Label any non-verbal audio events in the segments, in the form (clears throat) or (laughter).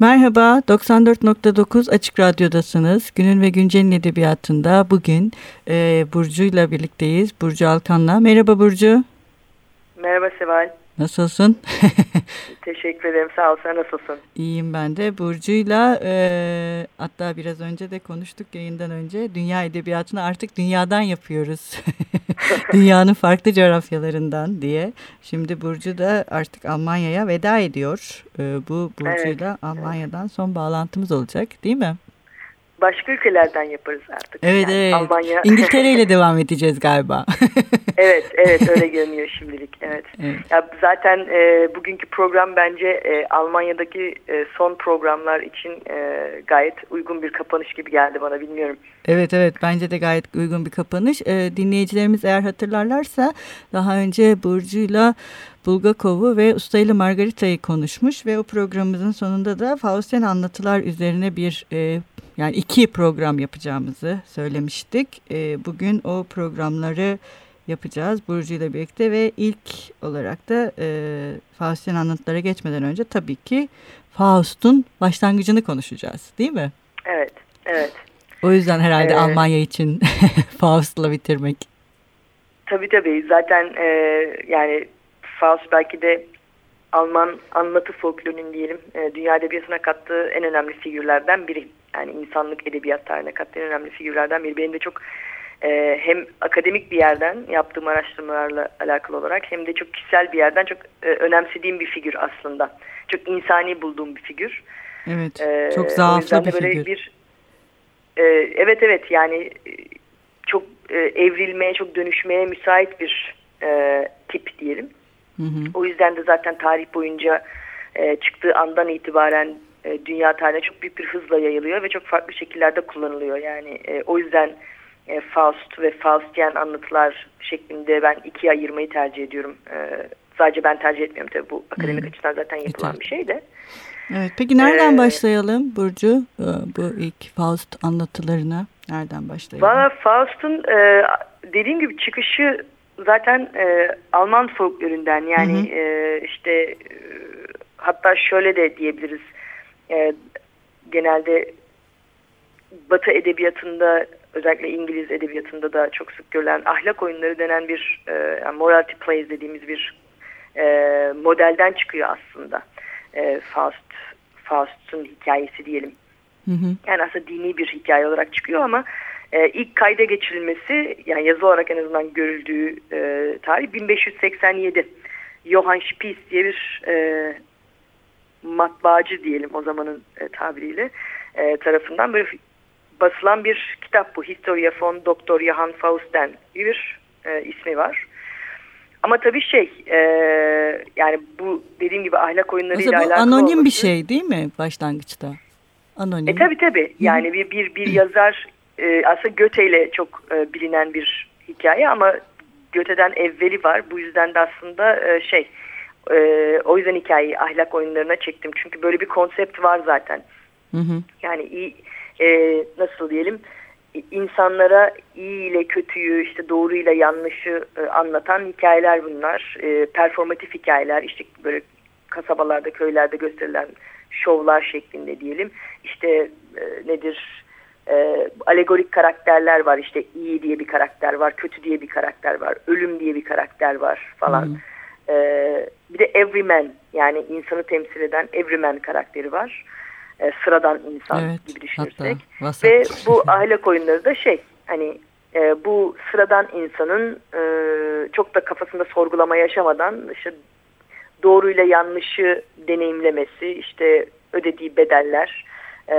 Merhaba, 94.9 Açık Radyo'dasınız. Günün ve Güncel'in edebiyatında bugün e, Burcu ile birlikteyiz. Burcu Alkan'la. Merhaba Burcu. Merhaba Seval. Nasılsın? (laughs) Teşekkür ederim. Sağ ol. Sen nasılsın? İyiyim ben de. Burcu'yla e, hatta biraz önce de konuştuk yayından önce. Dünya edebiyatını artık dünyadan yapıyoruz. (laughs) Dünyanın farklı coğrafyalarından diye. Şimdi Burcu da artık Almanya'ya veda ediyor. E, bu Burcu'yla evet. Almanya'dan son bağlantımız olacak değil mi? Başka ülkelerden yaparız artık. Evet yani evet. Almanya. (laughs) İngiltere ile devam edeceğiz galiba. (laughs) evet evet öyle (laughs) görünüyor şimdilik. Evet. evet. Ya zaten e, bugünkü program bence e, Almanya'daki e, son programlar için e, gayet uygun bir kapanış gibi geldi bana bilmiyorum. Evet evet bence de gayet uygun bir kapanış. E, dinleyicilerimiz eğer hatırlarlarsa daha önce Burcu'yla Bulgakov'u ve Usta ile Margarita'yı konuşmuş ve o programımızın sonunda da Faustian anlatılar üzerine bir e, yani iki program yapacağımızı söylemiştik. E, bugün o programları yapacağız Burcu ile birlikte ve ilk olarak da e, Faust'un anlatılara geçmeden önce tabii ki Faust'un başlangıcını konuşacağız değil mi? Evet, evet. O yüzden herhalde ee, Almanya için (laughs) Faust'la bitirmek. Tabii tabii zaten e, yani Faust belki de Alman anlatı folklorunun diyelim e, dünya edebiyatına kattığı en önemli figürlerden biri. Yani insanlık edebiyat tarihine kattığı en önemli figürlerden biri. Benim de çok e, hem akademik bir yerden yaptığım araştırmalarla alakalı olarak hem de çok kişisel bir yerden çok e, önemsediğim bir figür aslında. Çok insani bulduğum bir figür. Evet, e, çok zaaflı bir figür. Bir, e, evet evet yani e, çok e, evrilmeye, çok dönüşmeye müsait bir e, tip diyelim. Hı hı. O yüzden de zaten tarih boyunca e, çıktığı andan itibaren e, dünya tarihine çok büyük bir hızla yayılıyor ve çok farklı şekillerde kullanılıyor. Yani e, o yüzden e, Faust ve Faustian anlatılar şeklinde ben ikiye ayırmayı tercih ediyorum. E, sadece ben tercih etmiyorum tabii bu akademik hmm. açıdan zaten yapılan evet. bir şey de. Evet, peki nereden ee, başlayalım Burcu e, bu ilk Faust anlatılarına? Nereden başlayalım? Valla Faust'un e, dediğim gibi çıkışı zaten e, Alman folkloründen yani hı hı. E, işte e, hatta şöyle de diyebiliriz e, genelde Batı edebiyatında özellikle İngiliz edebiyatında da çok sık görülen ahlak oyunları denen bir e, yani morality plays dediğimiz bir e, modelden çıkıyor aslında. E, Faust Faust'un hikayesi diyelim. Hı hı. Yani aslında dini bir hikaye olarak çıkıyor ama e, ilk kayda geçirilmesi yani yazı olarak en azından görüldüğü e, tarih 1587. Johann Spies diye bir e, matbaacı diyelim o zamanın e, tabiriyle e, tarafından böyle basılan bir kitap bu. Historia von Dr. Johann Fausten bir e, ismi var. Ama tabii şey e, yani bu dediğim gibi ahlak oyunlarıyla alakalı anonim olması, bir şey değil mi başlangıçta? Anonim. E tabii tabii. Yani bir bir, bir (clears throat) yazar e, aslında Göte ile çok e, bilinen bir hikaye ama Göte'den evveli var. Bu yüzden de aslında e, şey e, o yüzden hikayeyi ahlak oyunlarına çektim. Çünkü böyle bir konsept var zaten. Hı hı. Yani iyi e, nasıl diyelim insanlara iyi ile kötüyü işte doğru ile yanlışı e, anlatan hikayeler bunlar. E, performatif hikayeler işte böyle kasabalarda köylerde gösterilen şovlar şeklinde diyelim. İşte e, nedir e, alegorik karakterler var işte iyi diye bir karakter var kötü diye bir karakter var ölüm diye bir karakter var falan. Hmm. E, bir de everyman yani insanı temsil eden everyman karakteri var. E, sıradan insan evet, gibi düşünürsek. Hatta, Ve bu (laughs) ahlak oyunları da şey hani e, bu sıradan insanın e, çok da kafasında sorgulama yaşamadan işte doğruyla yanlışı deneyimlemesi işte ödediği bedeller e,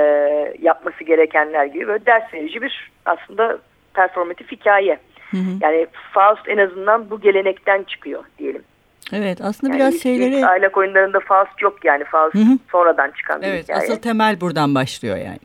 yapması gerekenler gibi böyle ders verici bir aslında performatif hikaye. Hı hı. Yani Faust en azından bu gelenekten çıkıyor diyelim. Evet aslında yani biraz ilk, şeyleri... Ilk ahlak oyunlarında Faust yok yani Faust hı hı. sonradan çıkan bir evet, hikaye. Asıl temel buradan başlıyor yani.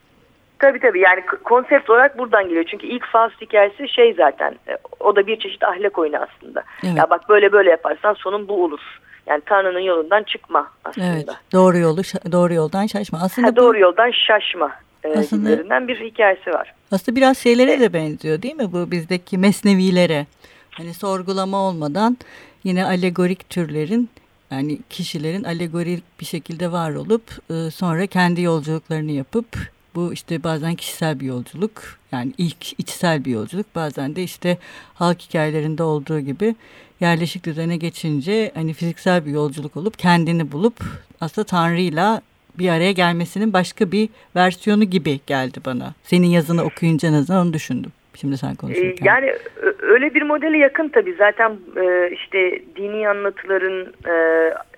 Tabii tabii yani konsept olarak buradan geliyor. Çünkü ilk Faust hikayesi şey zaten e, o da bir çeşit ahlak oyunu aslında. Evet. Ya bak böyle böyle yaparsan sonun bu olur. Yani Tanrı'nın yolundan çıkma aslında. Evet, doğru yolu doğru yoldan şaşma. Aslında ha, doğru bu, yoldan şaşma e, aslında, bir hikayesi var. Aslında biraz şeylere evet. de benziyor değil mi bu bizdeki mesnevilere? Hani sorgulama olmadan yine alegorik türlerin yani kişilerin alegorik bir şekilde var olup e, sonra kendi yolculuklarını yapıp bu işte bazen kişisel bir yolculuk yani ilk içsel bir yolculuk bazen de işte halk hikayelerinde olduğu gibi yerleşik düzene geçince hani fiziksel bir yolculuk olup kendini bulup aslında Tanrı'yla bir araya gelmesinin başka bir versiyonu gibi geldi bana. Senin yazını okuyunca en azından onu düşündüm. Şimdi sen konuşurken. Yani öyle bir modele yakın tabii. Zaten e, işte dini anlatıların e,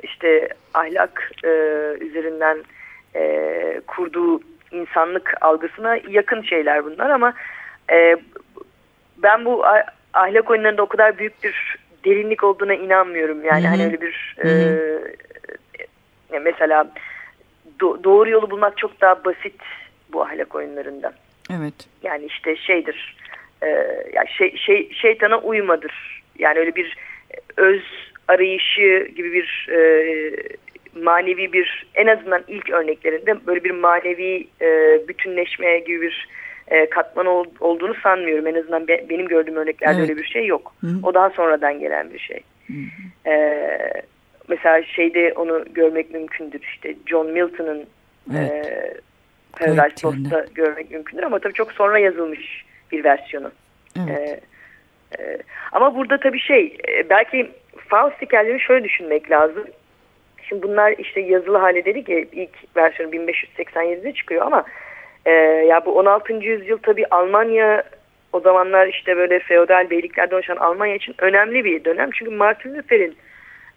işte ahlak e, üzerinden kurduğu insanlık algısına yakın şeyler bunlar ama ben bu ahlak oyunlarında o kadar büyük bir derinlik olduğuna inanmıyorum. Yani Hı -hı. hani öyle bir e, mesela do doğru yolu bulmak çok daha basit bu ahlak oyunlarında. Evet. Yani işte şeydir e, yani şey, şey, şeytana uymadır. Yani öyle bir öz arayışı gibi bir e, manevi bir en azından ilk örneklerinde böyle bir manevi e, bütünleşme gibi bir e, katman ol, olduğunu sanmıyorum. En azından be, benim gördüğüm örneklerde evet. öyle bir şey yok. Hı. O daha sonradan gelen bir şey. Hı. E, mesela şeyde onu görmek mümkündür. İşte John Milton'ın evet. e, Paradise Lost'ta görmek mümkündür ama tabii çok sonra yazılmış bir versiyonu. Evet. E, e, ama burada tabii şey e, belki Faust hikayelerini şöyle düşünmek lazım. Şimdi bunlar işte yazılı hale dedik ya ilk versiyonu 1587'de çıkıyor ama e, ya bu 16. yüzyıl tabii Almanya o zamanlar işte böyle feodal beyliklerden oluşan Almanya için önemli bir dönem. Çünkü Martin Luther'in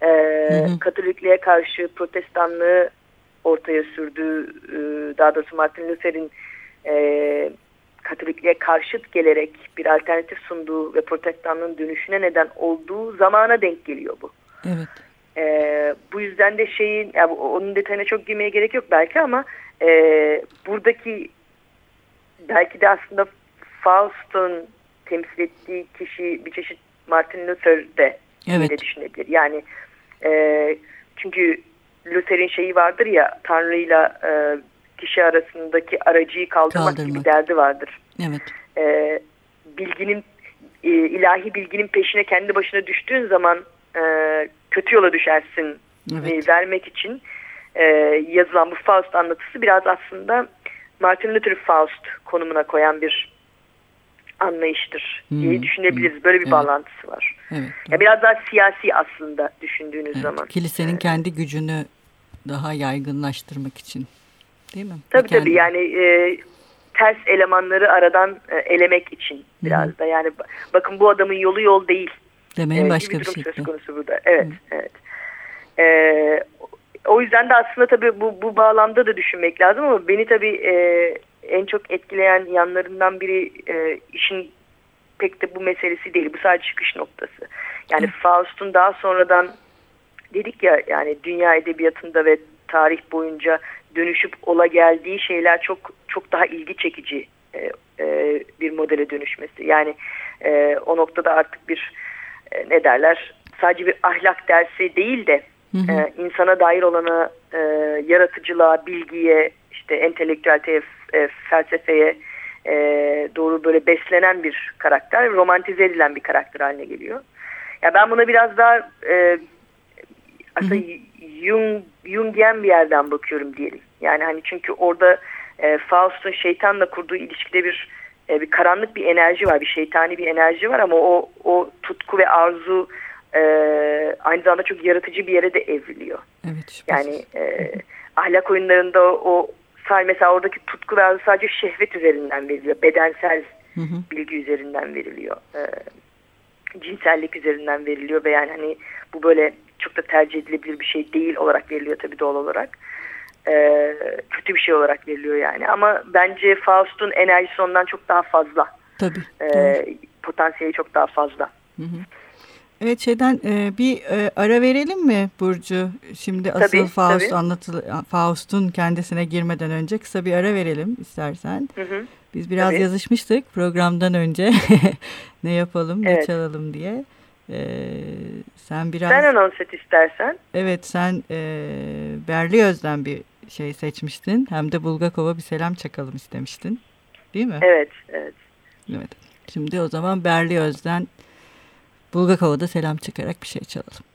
e, Katolikliğe karşı protestanlığı ortaya sürdüğü, e, daha doğrusu Martin Luther'in e, Katolikliğe karşıt gelerek bir alternatif sunduğu ve protestanlığın dönüşüne neden olduğu zamana denk geliyor bu. Evet. E, bu yüzden de şeyin, yani onun detayına çok girmeye gerek yok belki ama e, buradaki belki de aslında Faust'un temsil ettiği kişi bir çeşit Martin Luther de evet. de düşünebilir. Yani e, çünkü Luther'in şeyi vardır ya Tanrı'yla e, kişi arasındaki aracıyı kaldırmak, kaldırmak. gibi derdi vardır. Evet. E, bilginin e, ilahi bilginin peşine kendi başına düştüğün zaman e, kötü yola düşersin evet. e, vermek için e, yazılan bu Faust anlatısı biraz aslında Martin Luther Faust konumuna koyan bir anlayıştır hmm. diye düşünebiliriz. Böyle bir evet. bağlantısı var. Evet, yani biraz daha siyasi aslında düşündüğünüz evet. zaman. Kilisenin evet. kendi gücünü daha yaygınlaştırmak için değil mi? Tabii kendi... tabii yani e, ters elemanları aradan e, elemek için biraz Hı da yani bakın bu adamın yolu yol değil. Demeyin e, başka bir, bir şey. söz konusu burada. Evet, Hı. evet. E, o yüzden de aslında tabii bu, bu bağlamda da düşünmek lazım ama beni tabii e, en çok etkileyen yanlarından biri e, işin pek de bu meselesi değil. Bu sadece çıkış noktası. Yani Hı. Faust'un daha sonradan dedik ya yani dünya edebiyatında ve tarih boyunca dönüşüp ola geldiği şeyler çok çok daha ilgi çekici e, e, bir modele dönüşmesi. Yani e, o noktada artık bir e, ne derler sadece bir ahlak dersi değil de hı hı. E, insana dair olana e, yaratıcılığa, bilgiye, işte entelektüel e, felsefeye e, doğru böyle beslenen bir karakter, romantize edilen bir karakter haline geliyor. Ya ben buna biraz daha e, aslında hı hı. Jung, Jungian bir yerden bakıyorum diyelim. Yani hani çünkü orada e, Faust'un şeytanla kurduğu ilişkide bir e, bir karanlık bir enerji var, bir şeytani bir enerji var ama o o tutku ve arzu e, aynı zamanda çok yaratıcı bir yere de evriliyor. Evet. Yani e, ahlak oyunlarında o mesela oradaki tutku ve arzu sadece şehvet üzerinden veriliyor, bedensel hı hı. bilgi üzerinden veriliyor. E, cinsellik üzerinden veriliyor ve yani hani bu böyle çok da tercih edilebilir bir şey değil olarak veriliyor tabii doğal olarak. Ee, kötü bir şey olarak veriliyor yani. Ama bence Faust'un enerjisi ondan çok daha fazla. Tabii. Ee, potansiyeli çok daha fazla. Hı hı. Evet şeyden e, bir e, ara verelim mi Burcu? Şimdi asıl tabii, Faust tabii. Faust'un kendisine girmeden önce kısa bir ara verelim istersen. Hı hı. Biz biraz tabii. yazışmıştık programdan önce (laughs) ne yapalım, evet. ne çalalım diye. Ee, sen biraz... Sen anons et istersen. Evet sen e, Berliyöz'den bir şey seçmiştin. Hem de Bulgakov'a bir selam çakalım istemiştin. Değil mi? Evet, evet. Evet. Şimdi o zaman Berliyöz'den Bulgakov'a da selam çakarak bir şey çalalım.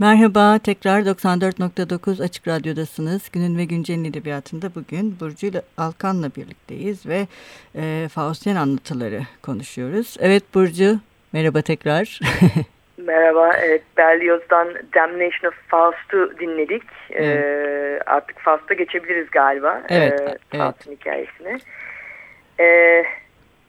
Merhaba, tekrar 94.9 Açık Radyo'dasınız. Günün ve Güncel'in edebiyatında bugün Burcu Alkan'la birlikteyiz ve e, Faustian anlatıları konuşuyoruz. Evet Burcu, merhaba tekrar. (laughs) merhaba, evet Berlioz'dan Damnation of Faust'u dinledik. Evet. Ee, artık Faust'a geçebiliriz galiba. Evet, ee, Faust'un evet. hikayesine. Ee,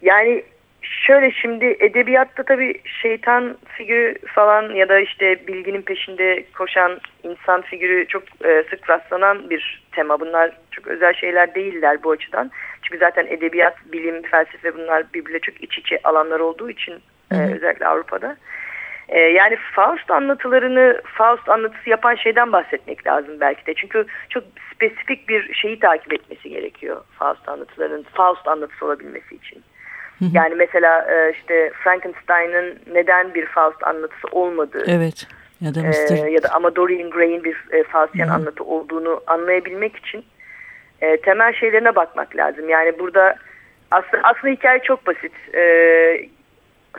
yani Şöyle şimdi edebiyatta tabii şeytan figürü falan ya da işte bilginin peşinde koşan insan figürü çok e, sık rastlanan bir tema. Bunlar çok özel şeyler değiller bu açıdan. Çünkü zaten edebiyat, bilim, felsefe bunlar birbirle çok iç içe alanlar olduğu için e, özellikle Avrupa'da. E, yani Faust anlatılarını, Faust anlatısı yapan şeyden bahsetmek lazım belki de. Çünkü çok spesifik bir şeyi takip etmesi gerekiyor Faust anlatılarının, Faust anlatısı olabilmesi için. Yani mesela e, işte Frankenstein'ın neden bir Faust anlatısı olmadığı. Evet. Ya da Mr. E, ya da ama Dorian Gray'in bir e, Faustian Hı -hı. anlatı olduğunu anlayabilmek için e, temel şeylerine bakmak lazım. Yani burada aslında, aslında hikaye çok basit. E,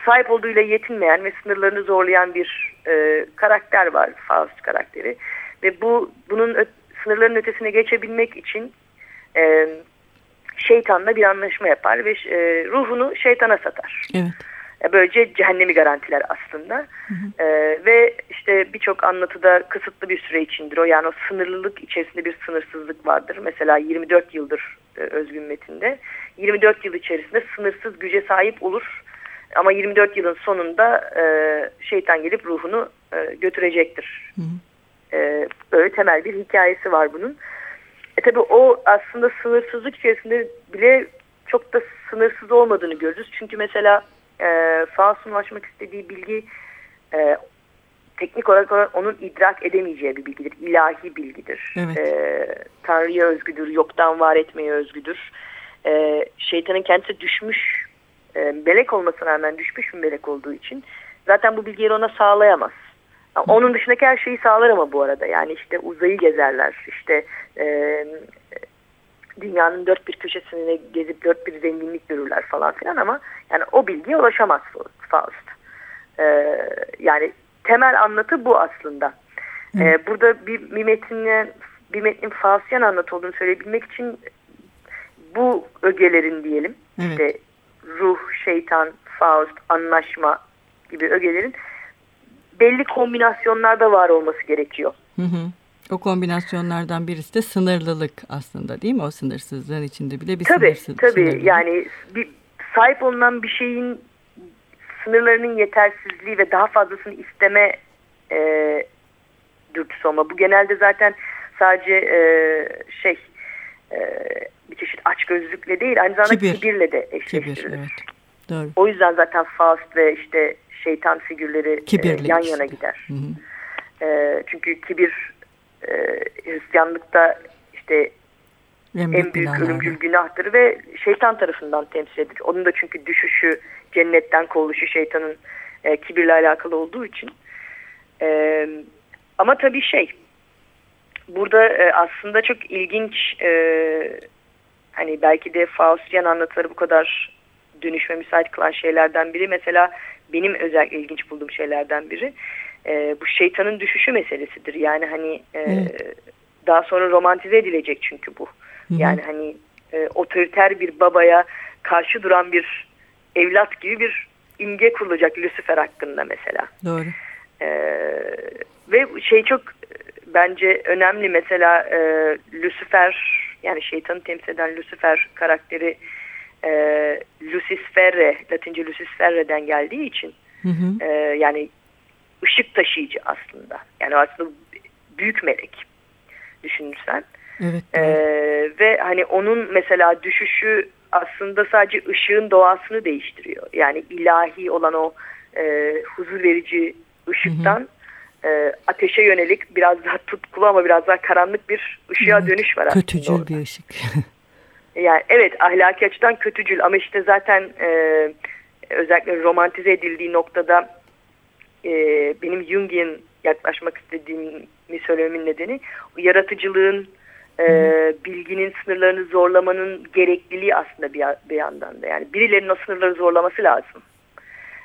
sahip olduğuyla yetinmeyen ve sınırlarını zorlayan bir e, karakter var Faust karakteri. Ve bu bunun sınırların ötesine geçebilmek için e, şeytanla bir anlaşma yapar ve e, ruhunu şeytana satar. Evet. E, böylece cehennemi garantiler aslında. Hı hı. E, ve işte birçok anlatıda kısıtlı bir süre içindir o. Yani o sınırlılık içerisinde bir sınırsızlık vardır. Mesela 24 yıldır e, Özgün Metin'de. 24 yıl içerisinde sınırsız güce sahip olur. Ama 24 yılın sonunda e, şeytan gelip ruhunu e, götürecektir. Hı hı. E, böyle temel bir hikayesi var bunun. E tabi o aslında sınırsızlık içerisinde bile çok da sınırsız olmadığını görürüz. Çünkü mesela e, Faust'un ulaşmak istediği bilgi e, teknik olarak onun idrak edemeyeceği bir bilgidir. İlahi bilgidir. Evet. E, Tanrı'ya özgüdür, yoktan var etmeye özgüdür. E, şeytanın kendisi düşmüş, e, melek olmasına rağmen düşmüş bir melek olduğu için zaten bu bilgileri ona sağlayamaz. Onun dışındaki her şeyi sağlar ama bu arada. Yani işte uzayı gezerler. İşte e, dünyanın dört bir köşesini gezip dört bir zenginlik görürler falan filan ama yani o bilgiye ulaşamaz Faust. E, yani temel anlatı bu aslında. E, burada bir, bir metnin bir metnin Faustian anlatı olduğunu söyleyebilmek için bu ögelerin diyelim evet. işte ruh, şeytan, Faust, anlaşma gibi ögelerin belli kombinasyonlarda var olması gerekiyor. Hı hı. O kombinasyonlardan birisi de sınırlılık aslında değil mi? O sınırsızlığın içinde bile bir tabii, sınırsız. Tabii sınırlılık. yani bir, sahip olunan bir şeyin sınırlarının yetersizliği ve daha fazlasını isteme e, dürtüsü olma. Bu genelde zaten sadece e, şey e, bir çeşit açgözlükle değil aynı zamanda Kibir. kibirle de eşleştirilir. Kibir, evet. Doğru. O yüzden zaten Faust ve işte şeytan figürleri e, yan yana gider. Hı hı. E, çünkü kibir e, Hristiyanlıkta işte en, en büyük ölümcül günahtır ve şeytan tarafından temsil edilir. Onun da çünkü düşüşü, cennetten kovuluşu şeytanın e, kibirle alakalı olduğu için. E, ama tabii şey, burada e, aslında çok ilginç, e, hani belki de Faustian anlatıları bu kadar dönüşme müsait kılan şeylerden biri. Mesela benim özel ilginç bulduğum şeylerden biri e, bu şeytanın düşüşü meselesidir. Yani hani e, evet. daha sonra romantize edilecek çünkü bu. Hı -hı. Yani hani e, otoriter bir babaya karşı duran bir evlat gibi bir imge kurulacak Lucifer hakkında mesela. Doğru. E, ve şey çok bence önemli mesela e, Lucifer yani şeytanı temsil eden Lucifer karakteri e, Lucisferre, Latince Lucisferre'den geldiği için hı hı. E, yani ışık taşıyıcı aslında. Yani aslında büyük melek düşünürsen. Evet. E, ve hani onun mesela düşüşü aslında sadece ışığın doğasını değiştiriyor. Yani ilahi olan o e, huzur verici ışıktan hı hı. E, ateşe yönelik biraz daha tutkulu ama biraz daha karanlık bir ışığa evet, dönüş var aslında. Kötücül bir ışık. (laughs) Yani evet ahlaki açıdan kötücül ama işte zaten e, özellikle romantize edildiği noktada e, benim Jungian yaklaşmak istediğimi söylememin nedeni yaratıcılığın e, bilginin sınırlarını zorlamanın gerekliliği aslında bir, bir yandan da. Yani birilerinin o sınırları zorlaması lazım.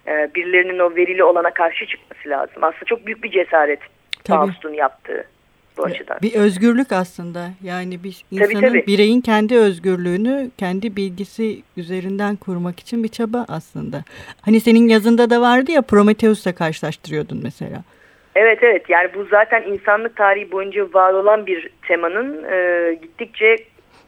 E, birilerinin o verili olana karşı çıkması lazım. Aslında çok büyük bir cesaret. Faust'un yaptığı bu açıdan. Bir özgürlük aslında. Yani bir insanın tabii, tabii. bireyin kendi özgürlüğünü kendi bilgisi üzerinden kurmak için bir çaba aslında. Hani senin yazında da vardı ya Prometheus'la karşılaştırıyordun mesela. Evet evet yani bu zaten insanlık tarihi boyunca var olan bir temanın e, gittikçe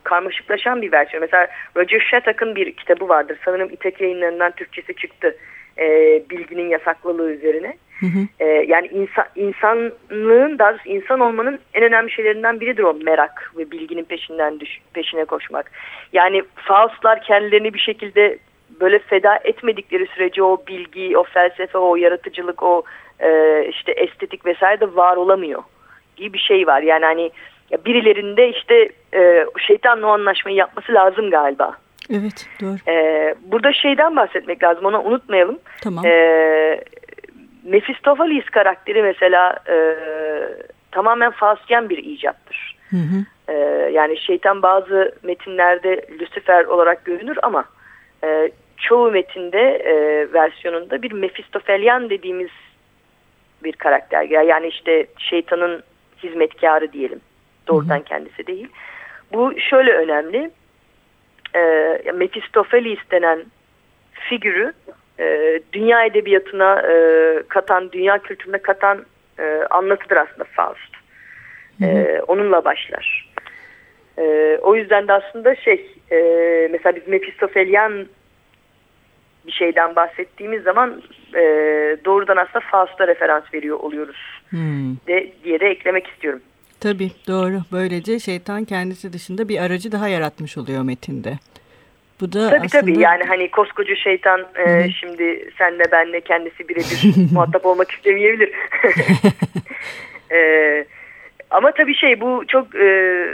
karmaşıklaşan bir versiyon. Mesela Roger Shattuck'ın bir kitabı vardır. Sanırım İtek yayınlarından Türkçesi çıktı. E, bilginin yasaklılığı üzerine. Hı hı. E, yani insan, insanlığın daha doğrusu insan olmanın en önemli şeylerinden biridir o merak ve bilginin peşinden düş, peşine koşmak. Yani Faustlar kendilerini bir şekilde böyle feda etmedikleri sürece o bilgi, o felsefe, o yaratıcılık, o e, işte estetik vesaire de var olamıyor gibi bir şey var. Yani hani birilerinde işte e, şeytanla o anlaşmayı yapması lazım galiba. Evet doğru. E, burada şeyden bahsetmek lazım onu unutmayalım. Tamam. E, Mephistopheles karakteri mesela e, tamamen Faustian bir icattır. Hı hı. E, yani şeytan bazı metinlerde Lucifer olarak görünür ama e, çoğu metinde e, versiyonunda bir Mephistophelyan dediğimiz bir karakter. Yani işte şeytanın hizmetkarı diyelim. Doğrudan hı hı. kendisi değil. Bu şöyle önemli. E, Mephistopheles denen figürü e, dünya edebiyatına e, katan, dünya kültürüne katan e, anlatıdır aslında Faust. E, onunla başlar. E, o yüzden de aslında şey, e, mesela biz Mephistophelyan bir şeyden bahsettiğimiz zaman e, doğrudan aslında Faust'a referans veriyor oluyoruz hmm. de, diye de eklemek istiyorum. Tabii doğru. Böylece şeytan kendisi dışında bir aracı daha yaratmış oluyor metinde. Bu da tabii aslında... tabii yani hani koskoca şeytan e, şimdi senle benle kendisi birebir (laughs) muhatap olmak istemeyebilir. (laughs) e, ama tabii şey bu çok e,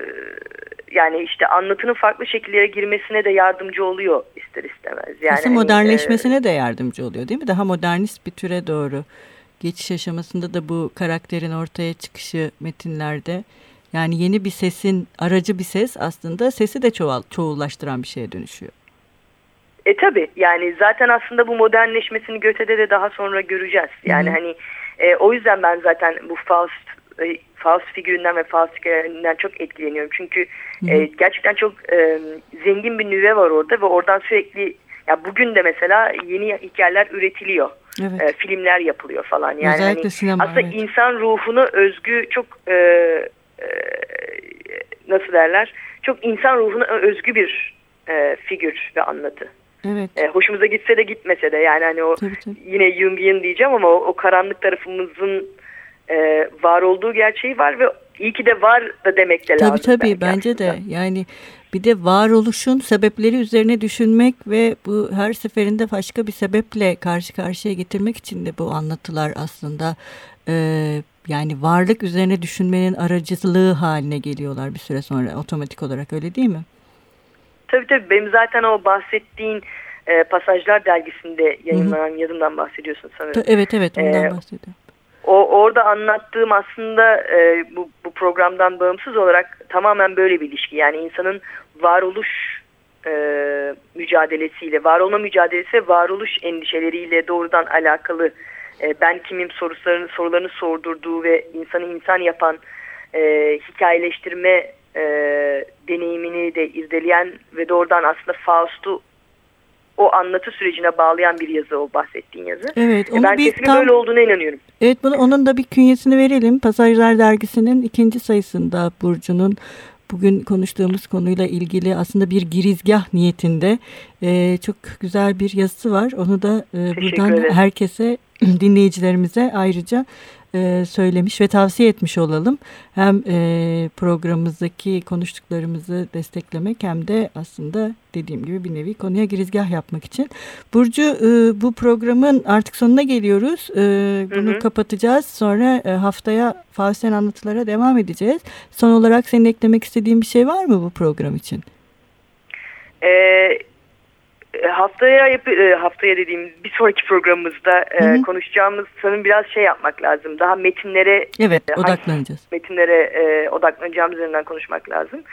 yani işte anlatının farklı şekillere girmesine de yardımcı oluyor ister istemez. Yani Aslında hani, modernleşmesine hani, de yardımcı oluyor değil mi? Daha modernist bir türe doğru geçiş aşamasında da bu karakterin ortaya çıkışı metinlerde yani yeni bir sesin aracı bir ses aslında sesi de çoğal, çoğullaştıran bir şeye dönüşüyor. E tabi yani zaten aslında bu modernleşmesini Göte'de de daha sonra göreceğiz. Yani Hı. hani e, o yüzden ben zaten bu Faust e, Faust figüründen ve Faust hikayelerinden çok etkileniyorum. Çünkü e, gerçekten çok e, zengin bir nüve var orada ve oradan sürekli ya bugün de mesela yeni hikayeler üretiliyor. Evet. E, filmler yapılıyor falan. Yani Özellikle hani, sinema, aslında evet. insan ruhunu özgü çok e, e, nasıl derler? Çok insan ruhuna özgü bir e, figür ve anlatı. Evet. E, hoşumuza gitse de gitmese de yani hani o tabii, tabii. yine Jungian diyeceğim ama o, o karanlık tarafımızın e, var olduğu gerçeği var ve iyi ki de var da demek de tabii, lazım. Tabii tabii bence aslında. de yani bir de varoluşun sebepleri üzerine düşünmek ve bu her seferinde başka bir sebeple karşı karşıya getirmek için de bu anlatılar aslında e, yani varlık üzerine düşünmenin aracılığı haline geliyorlar bir süre sonra otomatik olarak öyle değil mi? Tabii tabii benim zaten o bahsettiğin e, Pasajlar dergisinde yayınlanan Hı-hı. yazımdan bahsediyorsun sanırım. Evet evet ondan ee, bahsediyorum. O orada anlattığım aslında e, bu, bu programdan bağımsız olarak tamamen böyle bir ilişki. Yani insanın varoluş e, mücadelesiyle, var olma mücadelesi varoluş endişeleriyle doğrudan alakalı e, ben kimim sorularını, sorularını sordurduğu ve insanı insan yapan e, hikayeleştirme e, deneyimini de irdeleyen ve doğrudan aslında Faust'u o anlatı sürecine bağlayan bir yazı o bahsettiğin yazı. Evet, onu ben bir kesin tam, böyle olduğuna inanıyorum. Evet bunu onun da bir künyesini verelim. Pasajlar dergisinin ikinci sayısında Burcu'nun bugün konuştuğumuz konuyla ilgili aslında bir girizgah niyetinde e, çok güzel bir yazısı var. Onu da e, buradan ederim. herkese (laughs) dinleyicilerimize ayrıca e, söylemiş ve tavsiye etmiş olalım. Hem e, programımızdaki konuştuklarımızı desteklemek hem de aslında dediğim gibi bir nevi konuya girizgah yapmak için. Burcu e, bu programın artık sonuna geliyoruz. E, bunu hı hı. kapatacağız. Sonra e, haftaya Fausten anlatılara devam edeceğiz. Son olarak senin eklemek istediğin bir şey var mı bu program için? Evet haftaya yap e, haftaya dediğim bir sonraki programımızda e, hı hı. konuşacağımız sanırım biraz şey yapmak lazım. Daha metinlere evet odaklanacağız. Metinlere e, odaklanacağımız üzerinden konuşmak lazım.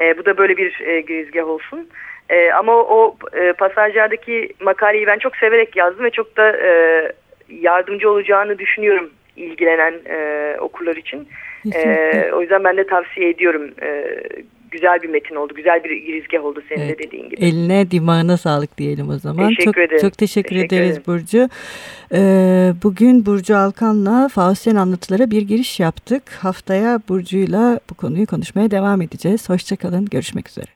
E, bu da böyle bir e, girizgah olsun. E, ama o e, pasajlardaki makaleyi ben çok severek yazdım ve çok da e, yardımcı olacağını düşünüyorum ilgilenen e, okurlar için. E, o yüzden ben de tavsiye ediyorum. E, güzel bir metin oldu. Güzel bir girizgah oldu senin evet. de dediğin gibi. Eline dimağına sağlık diyelim o zaman. Teşekkür çok, ederim. Çok teşekkür, teşekkür ederiz ederim. Burcu. Ee, bugün Burcu Alkan'la Faustyen anlatılara bir giriş yaptık. Haftaya Burcu'yla bu konuyu konuşmaya devam edeceğiz. Hoşçakalın. Görüşmek üzere.